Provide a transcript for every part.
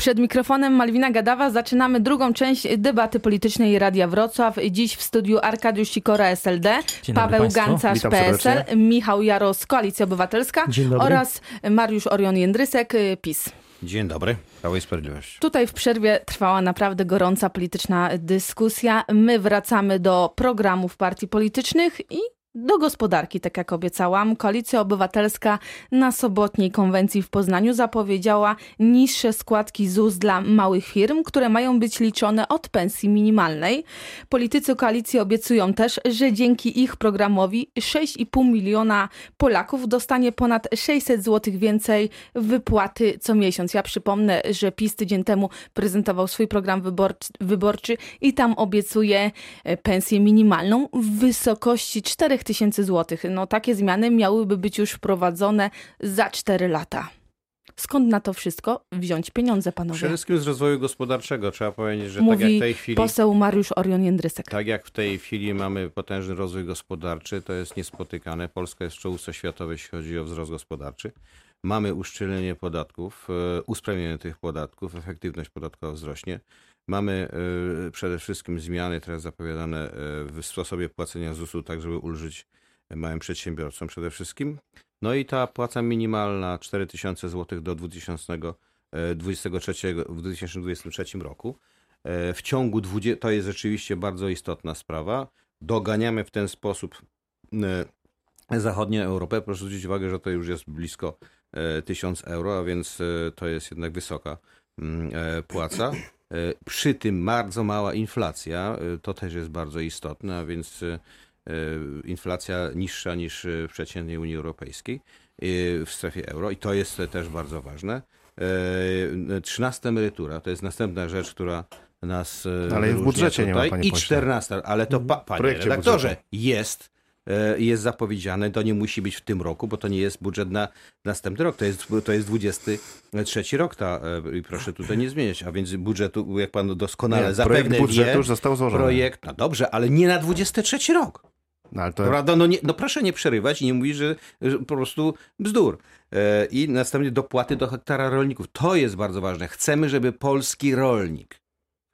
Przed mikrofonem Malwina Gadawa zaczynamy drugą część debaty politycznej Radia Wrocław. Dziś w studiu Arkadiusz Sikora SLD, Dzień dobry Paweł państwu. Gancarz Witam PSL, serdecznie. Michał Jaros Koalicja Obywatelska Dzień dobry. oraz Mariusz Orion Jędrysek PiS. Dzień dobry, Prawo i Sprawiedliwość. Tutaj w przerwie trwała naprawdę gorąca polityczna dyskusja. My wracamy do programów partii politycznych i do gospodarki, tak jak obiecałam. Koalicja Obywatelska na sobotniej konwencji w Poznaniu zapowiedziała niższe składki ZUS dla małych firm, które mają być liczone od pensji minimalnej. Politycy koalicji obiecują też, że dzięki ich programowi 6,5 miliona Polaków dostanie ponad 600 zł więcej wypłaty co miesiąc. Ja przypomnę, że PiS tydzień temu prezentował swój program wyborczy, wyborczy i tam obiecuje e, pensję minimalną w wysokości 4000 zł. No takie zmiany miałyby być już wprowadzone za 4 lata. Skąd na to wszystko wziąć pieniądze, Przede panowie? wszystkim z rozwoju gospodarczego trzeba powiedzieć, że tak jak Mówi w tej chwili, poseł Mariusz Orion Jędrysek. tak jak w tej chwili mamy potężny rozwój gospodarczy, to jest niespotykane. Polska jest w czołówce światowej, jeśli chodzi o wzrost gospodarczy. Mamy uszczelnienie podatków, e, usprawnienie tych podatków, efektywność podatkowa wzrośnie. Mamy e, przede wszystkim zmiany teraz zapowiadane e, w sposobie płacenia ZUS-u, tak żeby ulżyć małym przedsiębiorcom przede wszystkim. No i ta płaca minimalna 4000 zł do 2023, w 2023 roku. E, W ciągu 20, to jest rzeczywiście bardzo istotna sprawa. Doganiamy w ten sposób zachodnią Europę. Proszę zwrócić uwagę, że to już jest blisko e, 1000 euro, a więc to jest jednak wysoka mm, e, płaca. E, Przy tym bardzo mała inflacja, e, to też jest bardzo istotne, a więc e, inflacja niższa niż w przeciętnej Unii Europejskiej w strefie euro i to jest też bardzo ważne. 13 emerytura to jest następna rzecz, która nas Ale w budżecie nie ma, tutaj. panie I. 14, ale to pa, panie redaktorze, budżetu. jest jest zapowiedziane, to nie musi być w tym roku, bo to nie jest budżet na następny rok, to jest, to jest 23 rok ta, e, i proszę tutaj nie zmieniać, a więc budżetu, jak pan doskonale Nie, zapewne projekt budżetu wie, już został złożony. projekt, no dobrze, ale nie na 23 rok. No, to Prawda? No, nie, no proszę nie przerywać i nie mówić, że, że po prostu bzdur. E, I następnie dopłaty do hektara rolników. To jest bardzo ważne. Chcemy, żeby polski rolnik,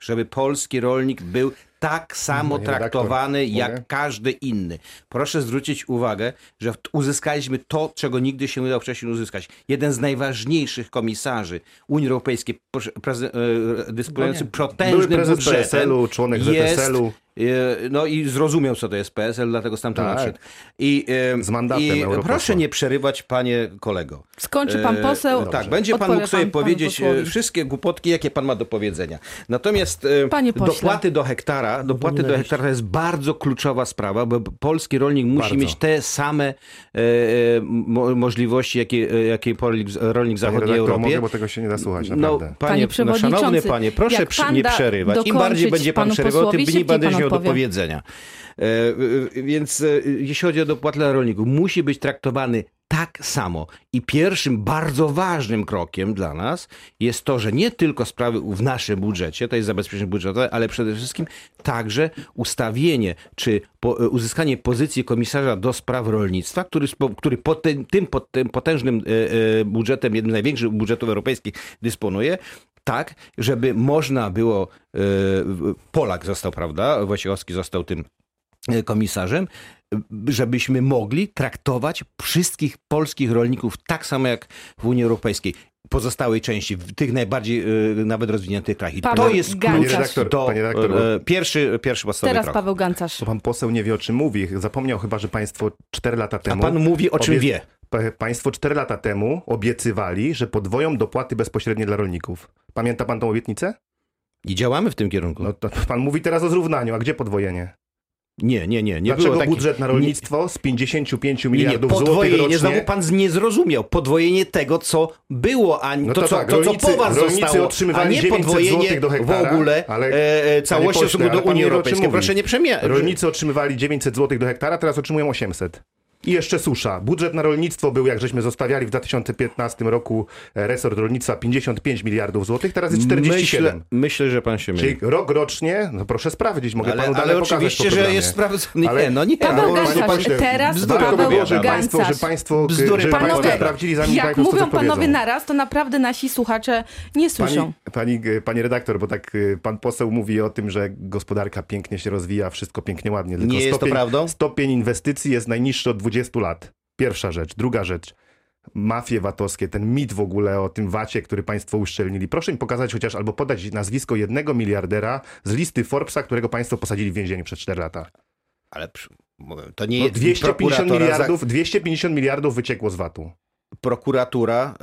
żeby polski rolnik był tak samo Panie redaktor, traktowany jak każdy inny. Proszę zwrócić uwagę, że uzyskaliśmy to, czego nigdy się nie udało wcześniej uzyskać. Jeden z najważniejszych komisarzy Unii Europejskiej, e, dysponujący były potężnym prezes budżetem, PSL-u, członek jest, ZSL-u. E, No i zrozumiał, co to jest PSL, dlatego stamtąd Tak. nadszedł. I, e, Z mandatem I proszę nie przerywać, panie kolego. Skończy pan E, poseł. Tak, będzie pan mógł sobie pan powiedzieć posłowi. wszystkie głupotki, jakie pan ma do powiedzenia. Natomiast dopłaty do hektara, dopłaty do hektara to jest bardzo kluczowa sprawa, bo polski rolnik musi Bardzo. mieć te same e, e, mo, możliwości, jakie, e, jakie rolnik, Panie zachodniej redaktor, Europie. mogę, bo tego się nie da słuchać, No, naprawdę. panie, Panie no, szanowny panie, proszę przy, nie przerywać. Im bardziej będzie pan przerywał, tym mniej będę miał do powiedzenia. E, e, Więc e, jeśli chodzi o dopłaty dla rolników, musi być traktowany tak samo. I pierwszym bardzo ważnym krokiem dla nas jest to, że nie tylko sprawy w naszym budżecie, to jest zabezpieczenie budżetowe, ale przede wszystkim także ustawienie czy po, e, uzyskanie pozycji komisarza do spraw rolnictwa, który, który po tym, tym, po- tym potężnym e, e, budżetem, jednym z największych budżetów europejskich dysponuje, tak, żeby można było, Polak został, prawda, Wojciechowski został tym komisarzem, e, żebyśmy mogli traktować wszystkich polskich rolników tak samo jak w Unii Europejskiej. Pozostałej części, w tych najbardziej e, nawet rozwiniętych krajach. I to jest Gancarz. klucz Panie redaktor, do redaktor, e, pierwszy, pierwszy podstawowy Teraz krok. Paweł Gancarz. To pan poseł nie wie o czym mówi. Zapomniał chyba, że państwo 4 lata A temu... pan mówi o czym obie- wie. Pa- Państwo 4 lata temu obiecywali, że podwoją dopłaty bezpośrednie dla rolników. Pamięta pan tą obietnicę? I działamy w tym kierunku. No to pan mówi teraz o zrównaniu, a gdzie podwojenie? Nie, nie, nie. nie Dlaczego było takich- budżet na rolnictwo z 55 Nie, nie, miliardów złotych podwojenie, rocznie... znowu pan z- nie zrozumiał. Podwojenie tego, co było, a No to, to co, tak, to, co rolnicy- po was zostało, a nie 900 podwojenie hektara, w ogóle ale- e, całości pośle, do Unii nie Europejskiej. Proszę nie przemie... Rolnicy otrzymywali 900 zł do hektara, teraz otrzymują 800. I jeszcze susza. Budżet na rolnictwo był, jak żeśmy zostawiali w 2015 roku e, resort rolnictwa 55 miliardów złotych, teraz jest 47. Myślę, myślę, że pan się myli. Czyli rok rocznie, no proszę sprawdzić, mogę Ale, panu ale dalej pokazać oczywiście, że jest sprawdzony. Ale- Nie, no nie. Paweł no, Panie Gancharz, pośle, teraz bzdury Paweł że państwo, że państwo, Bzdury że państwo Panowie, sprawdzili, zanim jak państwo mówią panowie naraz, to naprawdę nasi słuchacze nie słyszą. Pani, pani, pani redaktor, bo tak y, pan poseł mówi o tym, że gospodarka pięknie się rozwija, wszystko pięknie, ładnie. Tylko Nie jest to stopień, prawdą? Stopień inwestycji jest najniższy od 20 lat. Pierwsza rzecz. Druga rzecz. Mafie VAT-owskie, ten mit w ogóle o tym wacie, który państwo uszczelnili. Proszę mi pokazać chociaż albo podać nazwisko jednego miliardera z listy Forbesa, którego państwo posadzili w więzieniu przez 4 lata. Ale to nie No jest 250 prokuratora miliardów, 250 miliardów wyciekło z VAT-u. Prokuratura.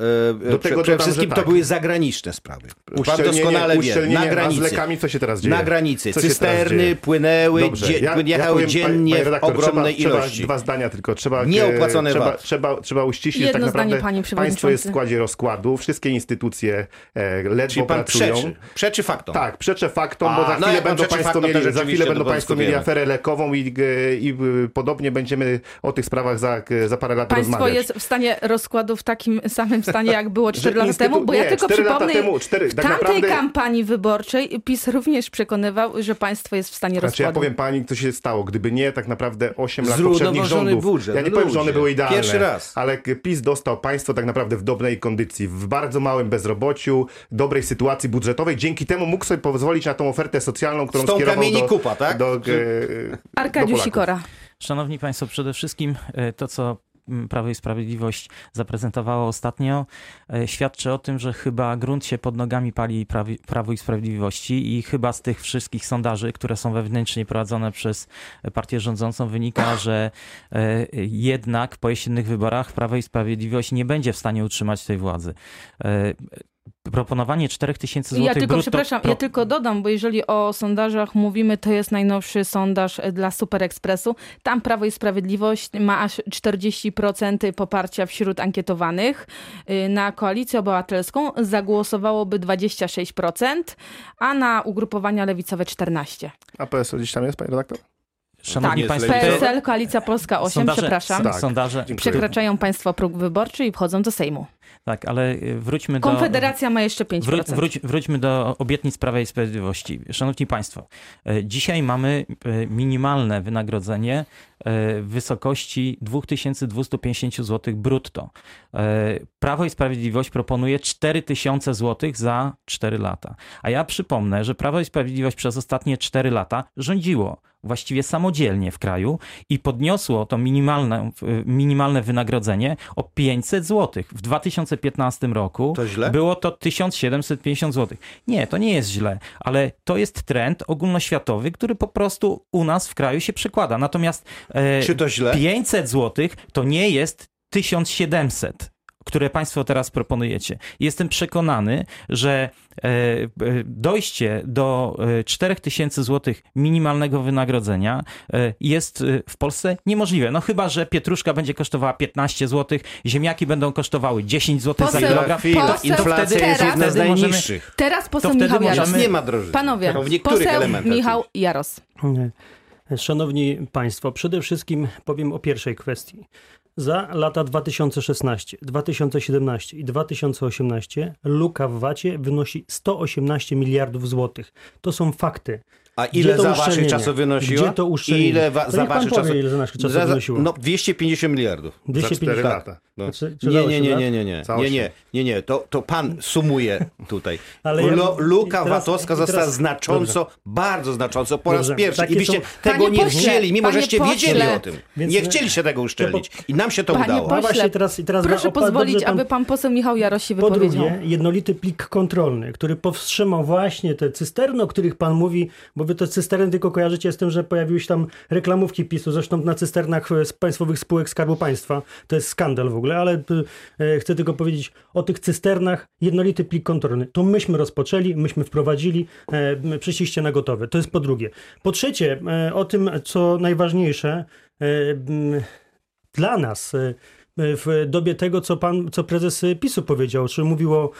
E, Do prze, tego przede wszystkim to tak. były zagraniczne sprawy. Pan doskonale wie. Na A z granicy. lekami co się teraz dzieje? Na granicy. Co Cysterny dzieje? płynęły, Dobrze, dzie, ja- ja jechały powiem, dziennie panie w redaktor, ogromnej trzeba, ilości. Trzeba dwa zdania tylko. Trzeba, Nieopłacone trzeba, VAT. trzeba, trzeba uściślić, że Jedno tak zdanie, naprawdę panie państwo jest w składzie rozkładu, wszystkie instytucje e, ledwo Czyli pan pracują. przeczy. Przeczy faktom. Tak, przeczę faktom, A, bo za no chwilę będą państwo mieli, za chwilę będą państwo mieli aferę lekową i, i e, podobnie będziemy o tych sprawach za, za parę lat Państwo rozmawiać. jest w stanie rozkładu w takim samym stanie, jak było 4 Że lata temu, bo ja nie, tylko 4 lata przypomnę, temu, 4, w tak tamtej naprawdę... kampanii wyborczej PiS również przekonywał, że państwo jest w stanie Znaczy ja rozkładu. powiem pani, co się stało. Gdyby nie tak naprawdę 8 lat poprzednich rządów. budżet, ja nie powiem, że one ludzie. były idealne. Pierwszy raz. Ale PiS dostał państwo tak naprawdę w dobrej kondycji, w bardzo małym bezrobociu, dobrej sytuacji budżetowej. Dzięki temu mógł sobie pozwolić na tą ofertę socjalną, którą Z tą skierował do, kupa, tak? do, e, do Arkadiusz. Sikora. Szanowni Państwo, przede wszystkim e, to, co Prawo i Sprawiedliwość zaprezentowało ostatnio, e, świadczy o tym, że chyba grunt się pod nogami pali Prawo i Sprawiedliwości i chyba z tych wszystkich sondaży, które są wewnętrznie prowadzone przez partię rządzącą, wynika, że e, jednak po jesiennych wyborach Prawo i Sprawiedliwość nie będzie w stanie utrzymać tej władzy. Proponowanie 4000 zł Ja tylko, brutto... przepraszam, pro- ja tylko dodam, bo jeżeli o sondażach mówimy, to jest najnowszy sondaż dla Super Expressu. Tam Prawo i Sprawiedliwość ma aż 40% poparcia wśród ankietowanych. Y, Na Koalicję Obywatelską zagłosowałoby 26%, a na ugrupowania lewicowe 14%. A PSL gdzieś tam jest, panie redaktor? Szanowni Tak, Państwo, PSL, Koalicja Polska 8, sondaże, przepraszam. Tak. sondaże. Przekraczają państwo próg wyborczy i wchodzą do Sejmu. Tak, ale y, wróćmy do... Konfederacja ma jeszcze 5%. Wró- wróć, wróćmy do obietnic Prawa i Sprawiedliwości. Szanowni Państwo, e, dzisiaj mamy e, minimalne wynagrodzenie w wysokości 2250 zł brutto. Prawo i Sprawiedliwość proponuje 4000 zł za 4 lata. A ja przypomnę, że Prawo i Sprawiedliwość przez ostatnie 4 lata rządziło właściwie samodzielnie w kraju i podniosło to minimalne, minimalne wynagrodzenie o 500 zł. W 2015 roku To było to 1750 zł. Nie, to nie jest źle, ale to jest trend ogólnoświatowy, który po prostu u nas w kraju się przekłada. Natomiast e, Czy to źle? 500 zł to nie jest 1700 które Państwo teraz proponujecie. Jestem przekonany, że e, e, dojście do e, 4000 zł minimalnego wynagrodzenia e, jest e, w Polsce niemożliwe. No chyba, że pietruszka będzie kosztowała 15 zł, ziemniaki będą kosztowały 10 zł za Poseł- kilogram. Chwila, poseł inflacja teraz- jest jedna z wtedy możemy- najniższych. Teraz poseł wtedy Michał możemy- Jaros. Nie ma drożyzny. Panowie, w niektórych poseł elementach. Michał Jaros. Szanowni Państwo, przede wszystkim powiem o pierwszej kwestii. Za lata 2016, 2017 i 2018 luka w VAT-ie wynosi 118 miliardów złotych. To są fakty. A ile za waszych czasów wynosiło? Gdzie to uszczelnienie? Ile wa- To za niech pan waszych powie, czasów? ile za naszych czasów za, za, wynosiło. No 250 miliardów. Za 250 4 lat. lata. No. Czy- czy Nie, za nie, nie, nie, nie, nie, Za nie, nie, nie, nie, to, to pan sumuje tutaj. Ale ja- luka teraz- VAT-owska została teraz- znacząco, bardzo znacząco po raz Dobrze. pierwszy. Takie I byście są- tego Panie nie pośle, chcieli, mimo panie żeście pośle. wiedzieli o tym. Więc- nie chcieliście tego uszczelnić. I nam się to Panie udało. No pośle, właśnie, teraz, i teraz Proszę pozwolić, dobrze aby pan poseł Michał Jarosz się Po wypowiedział. drugie, jednolity plik kontrolny, który powstrzymał właśnie te cysterny, o których pan mówi, bo wy te cysterny tylko kojarzycie z tym, że pojawiły się tam reklamówki PiSu, zresztą na cysternach e, z państwowych spółek Skarbu Państwa. To jest skandal w ogóle, ale e, chcę tylko powiedzieć o tych cysternach, jednolity plik kontrolny. To myśmy rozpoczęli, myśmy wprowadzili, e, przyszliście na gotowe. To jest po drugie. Po trzecie, e, o tym, co najważniejsze, dla nas w dobie tego, co pan, co prezes PiSu powiedział, czy mówił o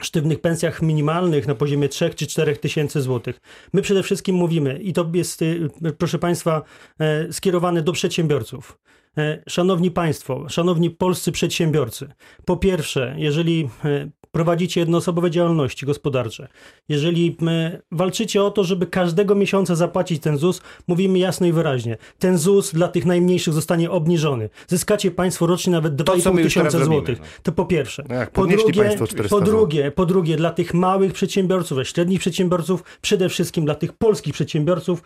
sztywnych pensjach minimalnych na poziomie 3 czy 4 tysięcy złotych. My przede wszystkim mówimy, i to jest, y, proszę państwa, e, skierowane do przedsiębiorców. E, Szanowni Państwo, szanowni polscy przedsiębiorcy, po pierwsze, jeżeli e, prowadzicie jednoosobowe działalności gospodarcze, jeżeli e, walczycie o to, żeby każdego miesiąca zapłacić ten ZUS, mówimy jasno i wyraźnie, ten ZUS dla tych najmniejszych zostanie obniżony. Zyskacie Państwo rocznie nawet To, co 2,5 my już teraz tysiąca złotych. no. To po pierwsze. No jak po drugie, państwo 400 po drugie, po drugie, dla tych małych przedsiębiorców, średnich przedsiębiorców, przede wszystkim dla tych polskich przedsiębiorców,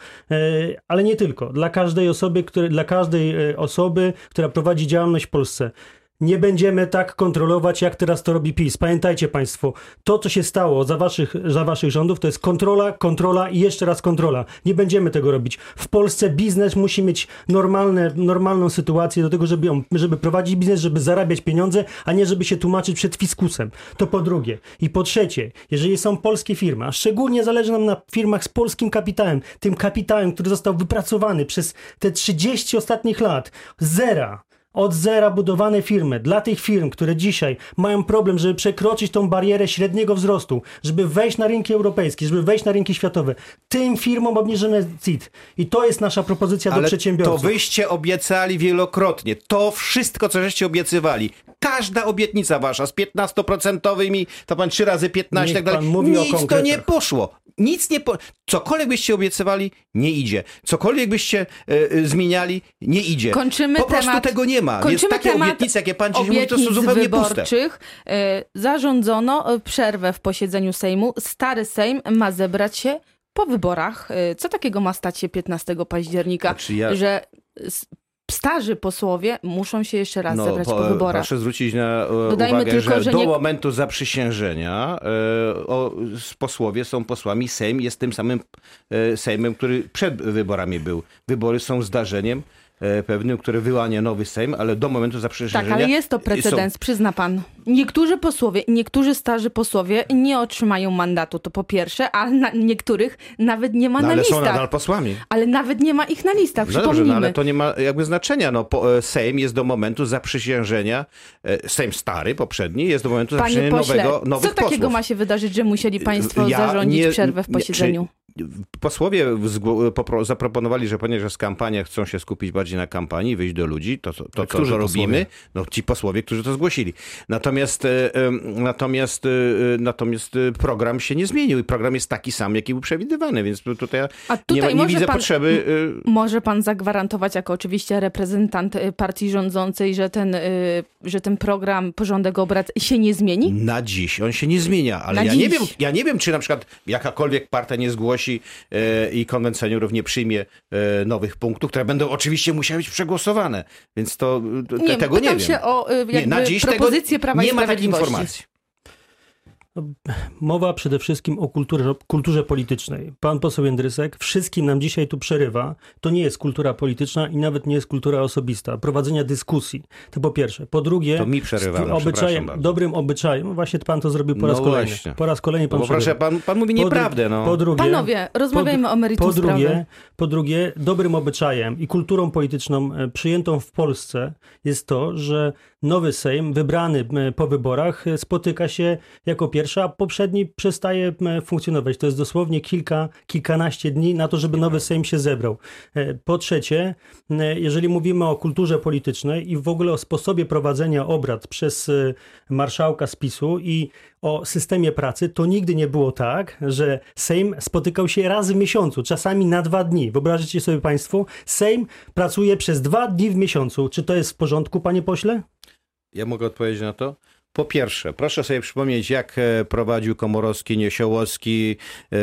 ale nie tylko. Dla każdej osoby, które, dla każdej e, osoby, która prowadzi działalność w Polsce. Nie będziemy tak kontrolować, jak teraz to robi PiS. Pamiętajcie Państwo, to co się stało za waszych, za waszych rządów, to jest kontrola, kontrola i jeszcze raz kontrola. Nie będziemy tego robić. W Polsce biznes musi mieć normalne, normalną sytuację do tego, żeby, ją, żeby prowadzić biznes, żeby zarabiać pieniądze, a nie żeby się tłumaczyć przed fiskusem. To po drugie. I po trzecie, jeżeli są polskie firmy, a szczególnie zależy nam na firmach z polskim kapitałem, tym kapitałem, który został wypracowany przez te 30 ostatnich lat, zera, od zera budowane firmy, dla tych firm, które dzisiaj mają problem, żeby przekroczyć tą barierę średniego wzrostu, żeby wejść na rynki europejskie, żeby wejść na rynki światowe, tym firmom obniżymy CIT. I to jest nasza propozycja do Ale to przedsiębiorców. wyście obiecali wielokrotnie. To wszystko, co żeście obiecywali. Każda obietnica wasza z 15% to pan trzy razy 15 Niech tak dalej. Nic to nie poszło. Nic nie po... Cokolwiek byście obiecywali, nie idzie. Cokolwiek byście e, e, zmieniali, nie idzie. Kończymy po prostu temat- tego nie ma. Kończymy takie temat obietnice, jakie pan dzisiaj mówi, to są zupełnie puste. wyborczych. E, Zarządzono przerwę w posiedzeniu Sejmu. Stary Sejm ma zebrać się po wyborach. Co takiego ma stać się 15 października? Znaczy ja- Że starzy posłowie muszą się jeszcze raz zebrać po, po- wyborach. Proszę zwrócić na e, Dodajmy uwagę, tylko, że, że do nie- momentu zaprzysiężenia e, o, posłowie są posłami, Sejm jest tym samym e, Sejmem, który przed wyborami był. Wybory są zdarzeniem pewnym, które wyłania nowy Sejm, ale do momentu zaprzysiężenia... Tak, ale jest to są- precedens, przyzna pan. Niektórzy posłowie, niektórzy starzy posłowie nie otrzymają mandatu, to po pierwsze, a na niektórych nawet nie ma No, na ale są listach. nadal posłami. Ale nawet nie ma ich na listach, No dobrze, no ale to nie ma jakby znaczenia. No, po, e, Sejm jest do momentu zaprzysiężenia, e, Sejm stary, poprzedni, jest do momentu Panie zaprzysiężenia pośle, nowego, nowych co takiego posłów. ma się wydarzyć, że musieli państwo Ja zarządzić nie- przerwę w nie- posiedzeniu? Posłowie zaproponowali, że ponieważ jest kampania, chcą się skupić bardziej na kampanii, wyjść do ludzi, to, to, to, to posłowie? robimy. No ci posłowie, którzy to zgłosili. Natomiast, e, natomiast, e, natomiast e, program się nie zmienił i program jest taki sam, jaki był przewidywany, więc tutaj, A nie, tutaj nie może widzę pan- potrzeby... Może pan zagwarantować, jako oczywiście reprezentant partii rządzącej, że ten, że ten program, porządek obrad się nie zmieni? Na dziś. On się nie zmienia, ale Na ja nie, dziś. wiem, ja nie wiem, czy na przykład jakakolwiek partia nie zgłosi e, i konwent seniorów nie przyjmie e, nowych punktów, które będą oczywiście musiały być przegłosowane. Więc to te, Nie, tego nie wiem. się o jakby nie, na dziś propozycję tego, Prawa i nie ma takiej informacji. Mowa przede wszystkim o kulturze, kulturze politycznej. Pan poseł Jędrysek wszystkim nam dzisiaj tu przerywa. To nie jest kultura polityczna i nawet nie jest kultura osobista. Prowadzenia dyskusji. To po pierwsze. Po drugie, To mi przerywa, no, obyczajem, dobrym obyczajem, no właśnie pan to zrobił po raz No kolejny. właśnie. Po raz kolejny No pan bo proszę, pan, pan mówi nieprawdę. No. Po drugie, Panowie, rozmawiajmy po, o meritum po drugie, sprawy. po drugie, dobrym obyczajem i kulturą polityczną e, przyjętą w Polsce jest to, że nowy Sejm, wybrany po wyborach, e, spotyka się jako pierwszy, a poprzedni przestaje funkcjonować. To jest dosłownie kilka, kilkanaście dni na to, żeby nowy Sejm się zebrał. E, Po trzecie, jeżeli mówimy o kulturze politycznej i w ogóle o sposobie prowadzenia obrad przez e, marszałka spisu i o systemie pracy, to nigdy nie było tak, że Sejm spotykał się raz w miesiącu, czasami na dwa dni. Wyobraźcie sobie Państwo, Sejm pracuje przez dwa dni w miesiącu. Czy to jest w porządku, panie pośle? Ja mogę odpowiedzieć na to? Po pierwsze, proszę sobie przypomnieć, jak e, prowadził Komorowski, Niesiołowski e,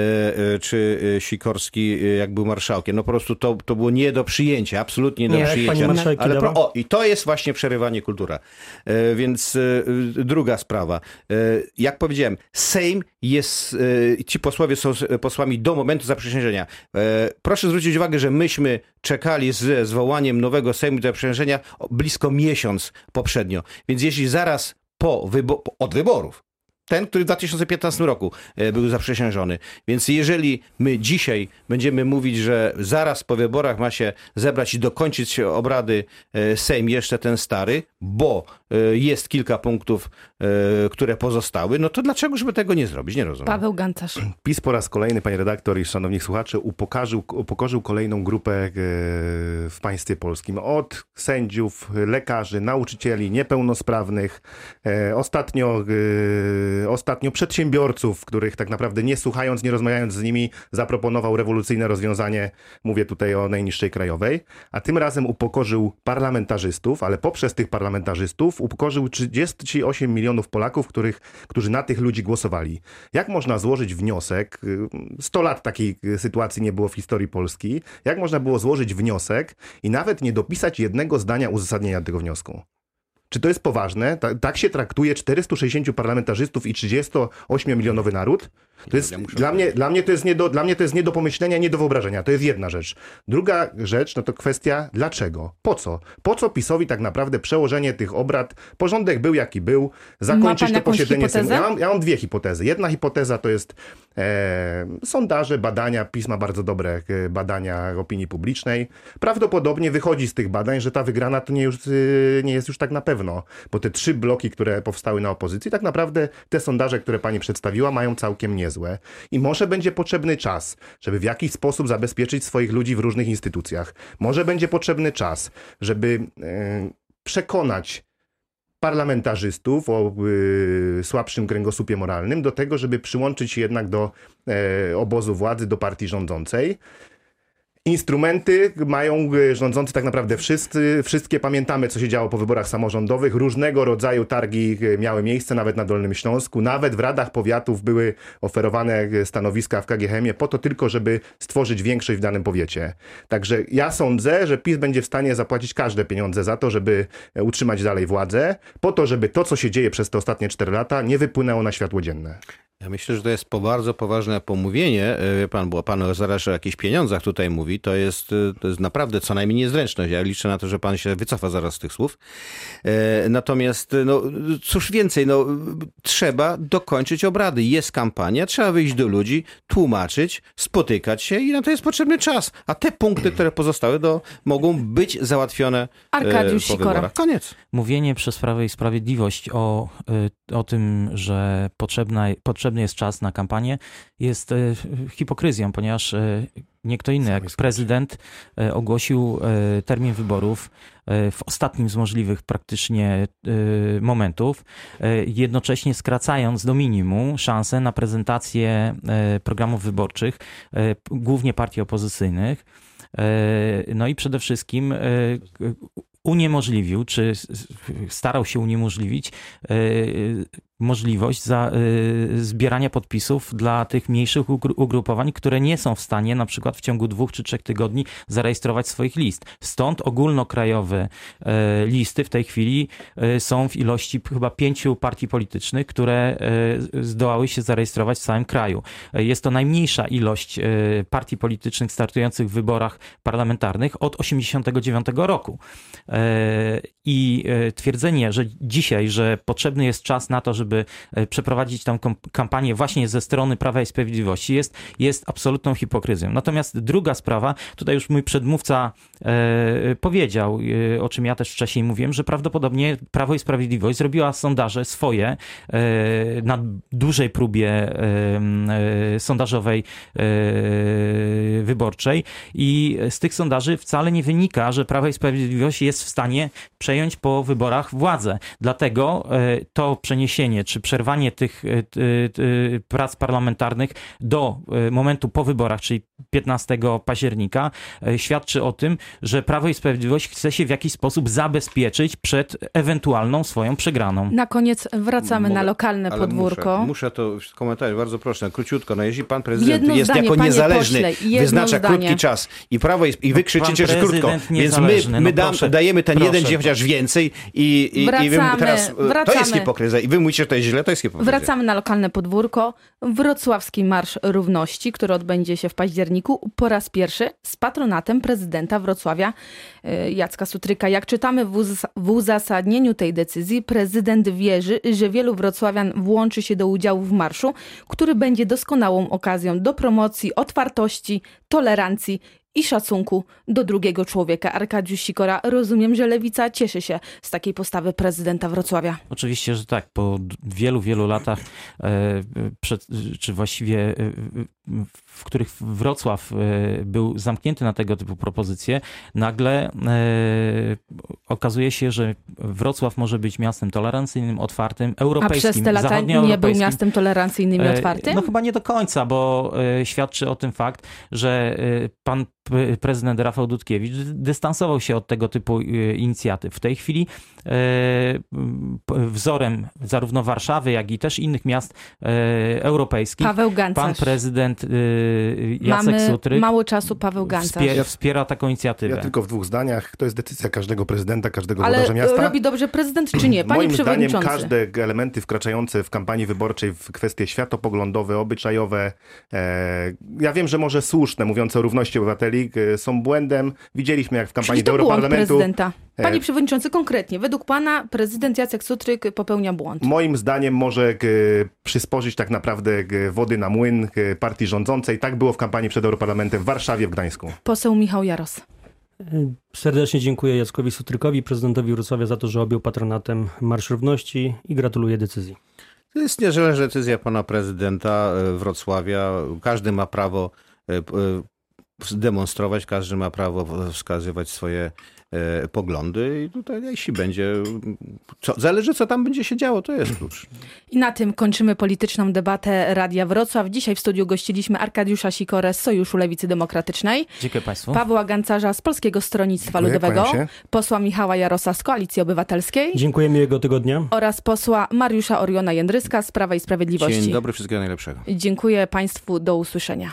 e, czy Sikorski, jak był marszałkiem. No po prostu to, to było nie do przyjęcia, absolutnie nie do Nie, przyjęcia. Ale pro, o, i to jest właśnie przerywanie kultura. Więc druga sprawa. Jak powiedziałem, Sejm jest, ci posłowie są posłami do momentu zaprzysiężenia. Proszę zwrócić uwagę, że myśmy czekali ze zwołaniem nowego Sejmu do zaprzysiężenia blisko miesiąc poprzednio. Więc jeśli zaraz po wybo- od wyborów ten, który w 2015 roku e, był zaprzysiężony. Więc jeżeli my dzisiaj będziemy mówić, że zaraz po wyborach ma się zebrać i dokończyć obrady e, Sejm, jeszcze ten stary, bo jest kilka punktów, które pozostały, no to dlaczego, żeby tego nie zrobić? Nie rozumiem. Paweł Gancarz. PiS po raz kolejny, panie redaktor i szanowni słuchacze, upokarzył, upokorzył kolejną grupę w państwie polskim. Od sędziów, lekarzy, nauczycieli, niepełnosprawnych. Ostatnio ostatnio przedsiębiorców, których tak naprawdę nie słuchając, nie rozmawiając z nimi, zaproponował rewolucyjne rozwiązanie. Mówię tutaj o najniższej krajowej. A tym razem upokorzył parlamentarzystów, ale poprzez tych parlamentarzystów upokorzył 38 milionów Polaków, których, którzy na tych ludzi głosowali. Jak można złożyć wniosek? 100 lat takiej sytuacji nie było w historii Polski. Jak można było złożyć wniosek i nawet nie dopisać jednego zdania uzasadnienia tego wniosku? Czy to jest poważne? Ta, tak się traktuje 460 parlamentarzystów i 38-milionowy naród? To jest, dla, mnie, dla, mnie to jest nie do, dla mnie to jest nie do pomyślenia, nie do wyobrażenia. To jest jedna rzecz. Druga rzecz, no to kwestia dlaczego? Po co? Po co PiSowi tak naprawdę przełożenie tych obrad? Porządek był jaki był. Zakończyć to posiedzenie Sejmu. Ja mam, ja mam dwie hipotezy. Jedna hipoteza to jest e, sondaże, badania. PiS ma bardzo dobre e, badania opinii publicznej. Prawdopodobnie wychodzi z tych badań, że ta wygrana to nie, już, e, nie jest już tak na pewno. Bo te trzy bloki, które powstały na opozycji, tak naprawdę te sondaże, które pani przedstawiła, mają całkiem nie niezłe i może będzie potrzebny czas, żeby w jakiś sposób zabezpieczyć swoich ludzi w różnych instytucjach. Może będzie potrzebny czas, żeby e, przekonać parlamentarzystów o y, słabszym kręgosłupie moralnym do tego, żeby przyłączyć się jednak do e, obozu władzy, do partii rządzącej. Instrumenty mają e, rządzący tak naprawdę wszyscy. Wszystkie pamiętamy, co się działo po wyborach samorządowych. Różnego rodzaju targi e, miały miejsce, nawet na Dolnym Śląsku. Nawet w radach powiatów były oferowane e, stanowiska w KGHM-ie po to tylko, żeby stworzyć większość w danym powiecie. Także ja sądzę, że PiS będzie w stanie zapłacić każde pieniądze za to, żeby utrzymać dalej władzę, po to, żeby to, co się dzieje przez te ostatnie 4 lata, nie wypłynęło na światło dzienne. Ja myślę, że to jest po bardzo poważne pomówienie. E, pan, bo pan zaraz o jakichś pieniądzach tutaj mówi. To jest, e, to jest naprawdę co najmniej niezręczność. Ja liczę na to, że pan się wycofa zaraz z tych słów. E, natomiast, no cóż więcej, no trzeba dokończyć obrady. Jest kampania, trzeba wyjść do ludzi, tłumaczyć, spotykać się i na to jest potrzebny czas. A te punkty, które pozostały, do, mogą być załatwione Arkadiusz po wyborach. Koniec. Mówienie przez Prawo i Sprawiedliwość o, o tym, że potrzebna, potrzebny jest czas na kampanię, jest e, hipokryzją, ponieważ e, nie kto inny jak prezydent e, ogłosił termin wyborów w ostatnim z możliwych praktycznie momentów, jednocześnie skracając do minimum szanse na prezentację programów wyborczych, głównie partii opozycyjnych. No i przede wszystkim uniemożliwił, czy starał się uniemożliwić możliwość za, y, zbierania podpisów dla tych mniejszych ugrupowań, które nie są w stanie na przykład w ciągu dwóch czy trzech tygodni zarejestrować swoich list. Stąd ogólnokrajowe listy w tej chwili są w ilości chyba pięciu partii politycznych, które zdołały się zarejestrować w całym kraju. Jest to najmniejsza ilość partii politycznych startujących w wyborach parlamentarnych od 1989 roku. Y, I twierdzenie, że dzisiaj, że potrzebny jest czas na to, żeby e, przeprowadzić tą kampanię właśnie ze strony Prawa i Sprawiedliwości jest, jest absolutną hipokryzją. Natomiast druga sprawa, tutaj już mój przedmówca e, powiedział, e, o czym ja też wcześniej mówiłem, że prawdopodobnie Prawo i Sprawiedliwość zrobiła sondaże swoje e, na dużej próbie e, e, sondażowej wyborczej i z tych sondaży wcale nie wynika, że Prawo i Sprawiedliwość jest w stanie przejąć po wyborach władzę. Dlatego to przeniesienie czy przerwanie tych e, prac parlamentarnych do e, momentu po wyborach, czyli 15 października, e, świadczy o tym, że Prawo i Sprawiedliwość chce się w jakiś sposób zabezpieczyć przed ewentualną swoją przegraną. Na koniec wracamy Mogę, na lokalne podwórko. Muszę, muszę to skomentować bardzo proszę, króciutko. No jeśli pan prezydent Jedno jest zdanie, jako niezależny, pośle, wyznacza zdanie. krótki czas i prawo jest, i wy krzyczycie, że krótko, więc my, my no dam, dajemy dajemy ten Proszę. jeden dzień chociaż więcej i, i, i wy Wracamy, teraz, e, to wracamy. jest hipokryzja i wy mówicie, że to jest źle, to jest hipokryzja. Wracamy na lokalne podwórko. Wrocławski Marsz Równości, który odbędzie się w październiku po raz pierwszy z patronatem prezydenta Wrocławia y, Jacka Sutryka. Jak czytamy w, uz- w uzasadnieniu tej decyzji, prezydent wierzy, że wielu wrocławian włączy się do udziału w marszu, który będzie doskonałą okazją do promocji otwartości, tolerancji i szacunku do drugiego człowieka. Arkadiusz Sikora, rozumiem, że Lewica cieszy się z takiej postawy prezydenta Wrocławia. Oczywiście, że tak. Po wielu, wielu latach, e, przed, czy właściwie e, w których Wrocław e, był zamknięty na tego typu propozycje, nagle okazuje się, że Wrocław może być miastem tolerancyjnym, otwartym, A europejskim, przez te lata nie był miastem tolerancyjnym i otwartym? No chyba nie do końca, bo świadczy o tym fakt, że pan prezydent Rafał Dudkiewicz dystansował się od tego typu e, inicjatyw. W tej chwili wzorem zarówno Warszawy, jak i też innych miast e, europejskich Paweł pan Gancarz. prezydent e, Jacek Mamy Sutryk mało czasu, Paweł Gancarz. wspie- wspiera taką inicjatywę. Ja tylko w dwóch zdaniach. To jest decyzja każdego prezydenta, każdego Ale włodarza miasta. robi dobrze prezydent czy nie? Panie Moim zdaniem przewodniczący. każde elementy wkraczające w kampanii wyborczej w kwestie światopoglądowe, obyczajowe, e, ja wiem, że może słuszne, mówiące o równości obywateli, e, są błędem. Widzieliśmy, jak w kampanii Czyli do Europarlamentu. prezydenta. Panie E, przewodniczący, konkretnie, według pana prezydent Jacek Sutryk popełnia błąd. Moim zdaniem może g, przysporzyć tak naprawdę g, wody na młyn g, partii rządzącej. Tak było w kampanii przed Europarlamentem w Warszawie, w Gdańsku. Poseł Michał Jaros. Serdecznie dziękuję Jackowi Sutrykowi, prezydentowi Wrocławia za to, że objął patronatem Marsz Równości i gratuluję decyzji. To jest niezależna decyzja pana prezydenta e, Wrocławia. Każdy ma prawo e, e, demonstrować, każdy ma prawo wskazywać swoje e, poglądy i tutaj jeśli będzie, co, zależy co tam będzie się działo, to jest klucz. I na tym kończymy polityczną debatę Radia Wrocław. Dzisiaj w studiu gościliśmy Arkadiusza Sikorę z Sojuszu Lewicy Demokratycznej, Dziękuję Państwu. Pawła Gancarza z Polskiego Stronnictwa Dziękuję, Ludowego, posła Michała Jarosa z Koalicji Obywatelskiej Dziękuję, miłego tygodnia. oraz posła Mariusza Oriona Jędryska z Prawa i Sprawiedliwości. Dzień dobry, wszystkiego najlepszego. Dziękuję Państwu, do usłyszenia.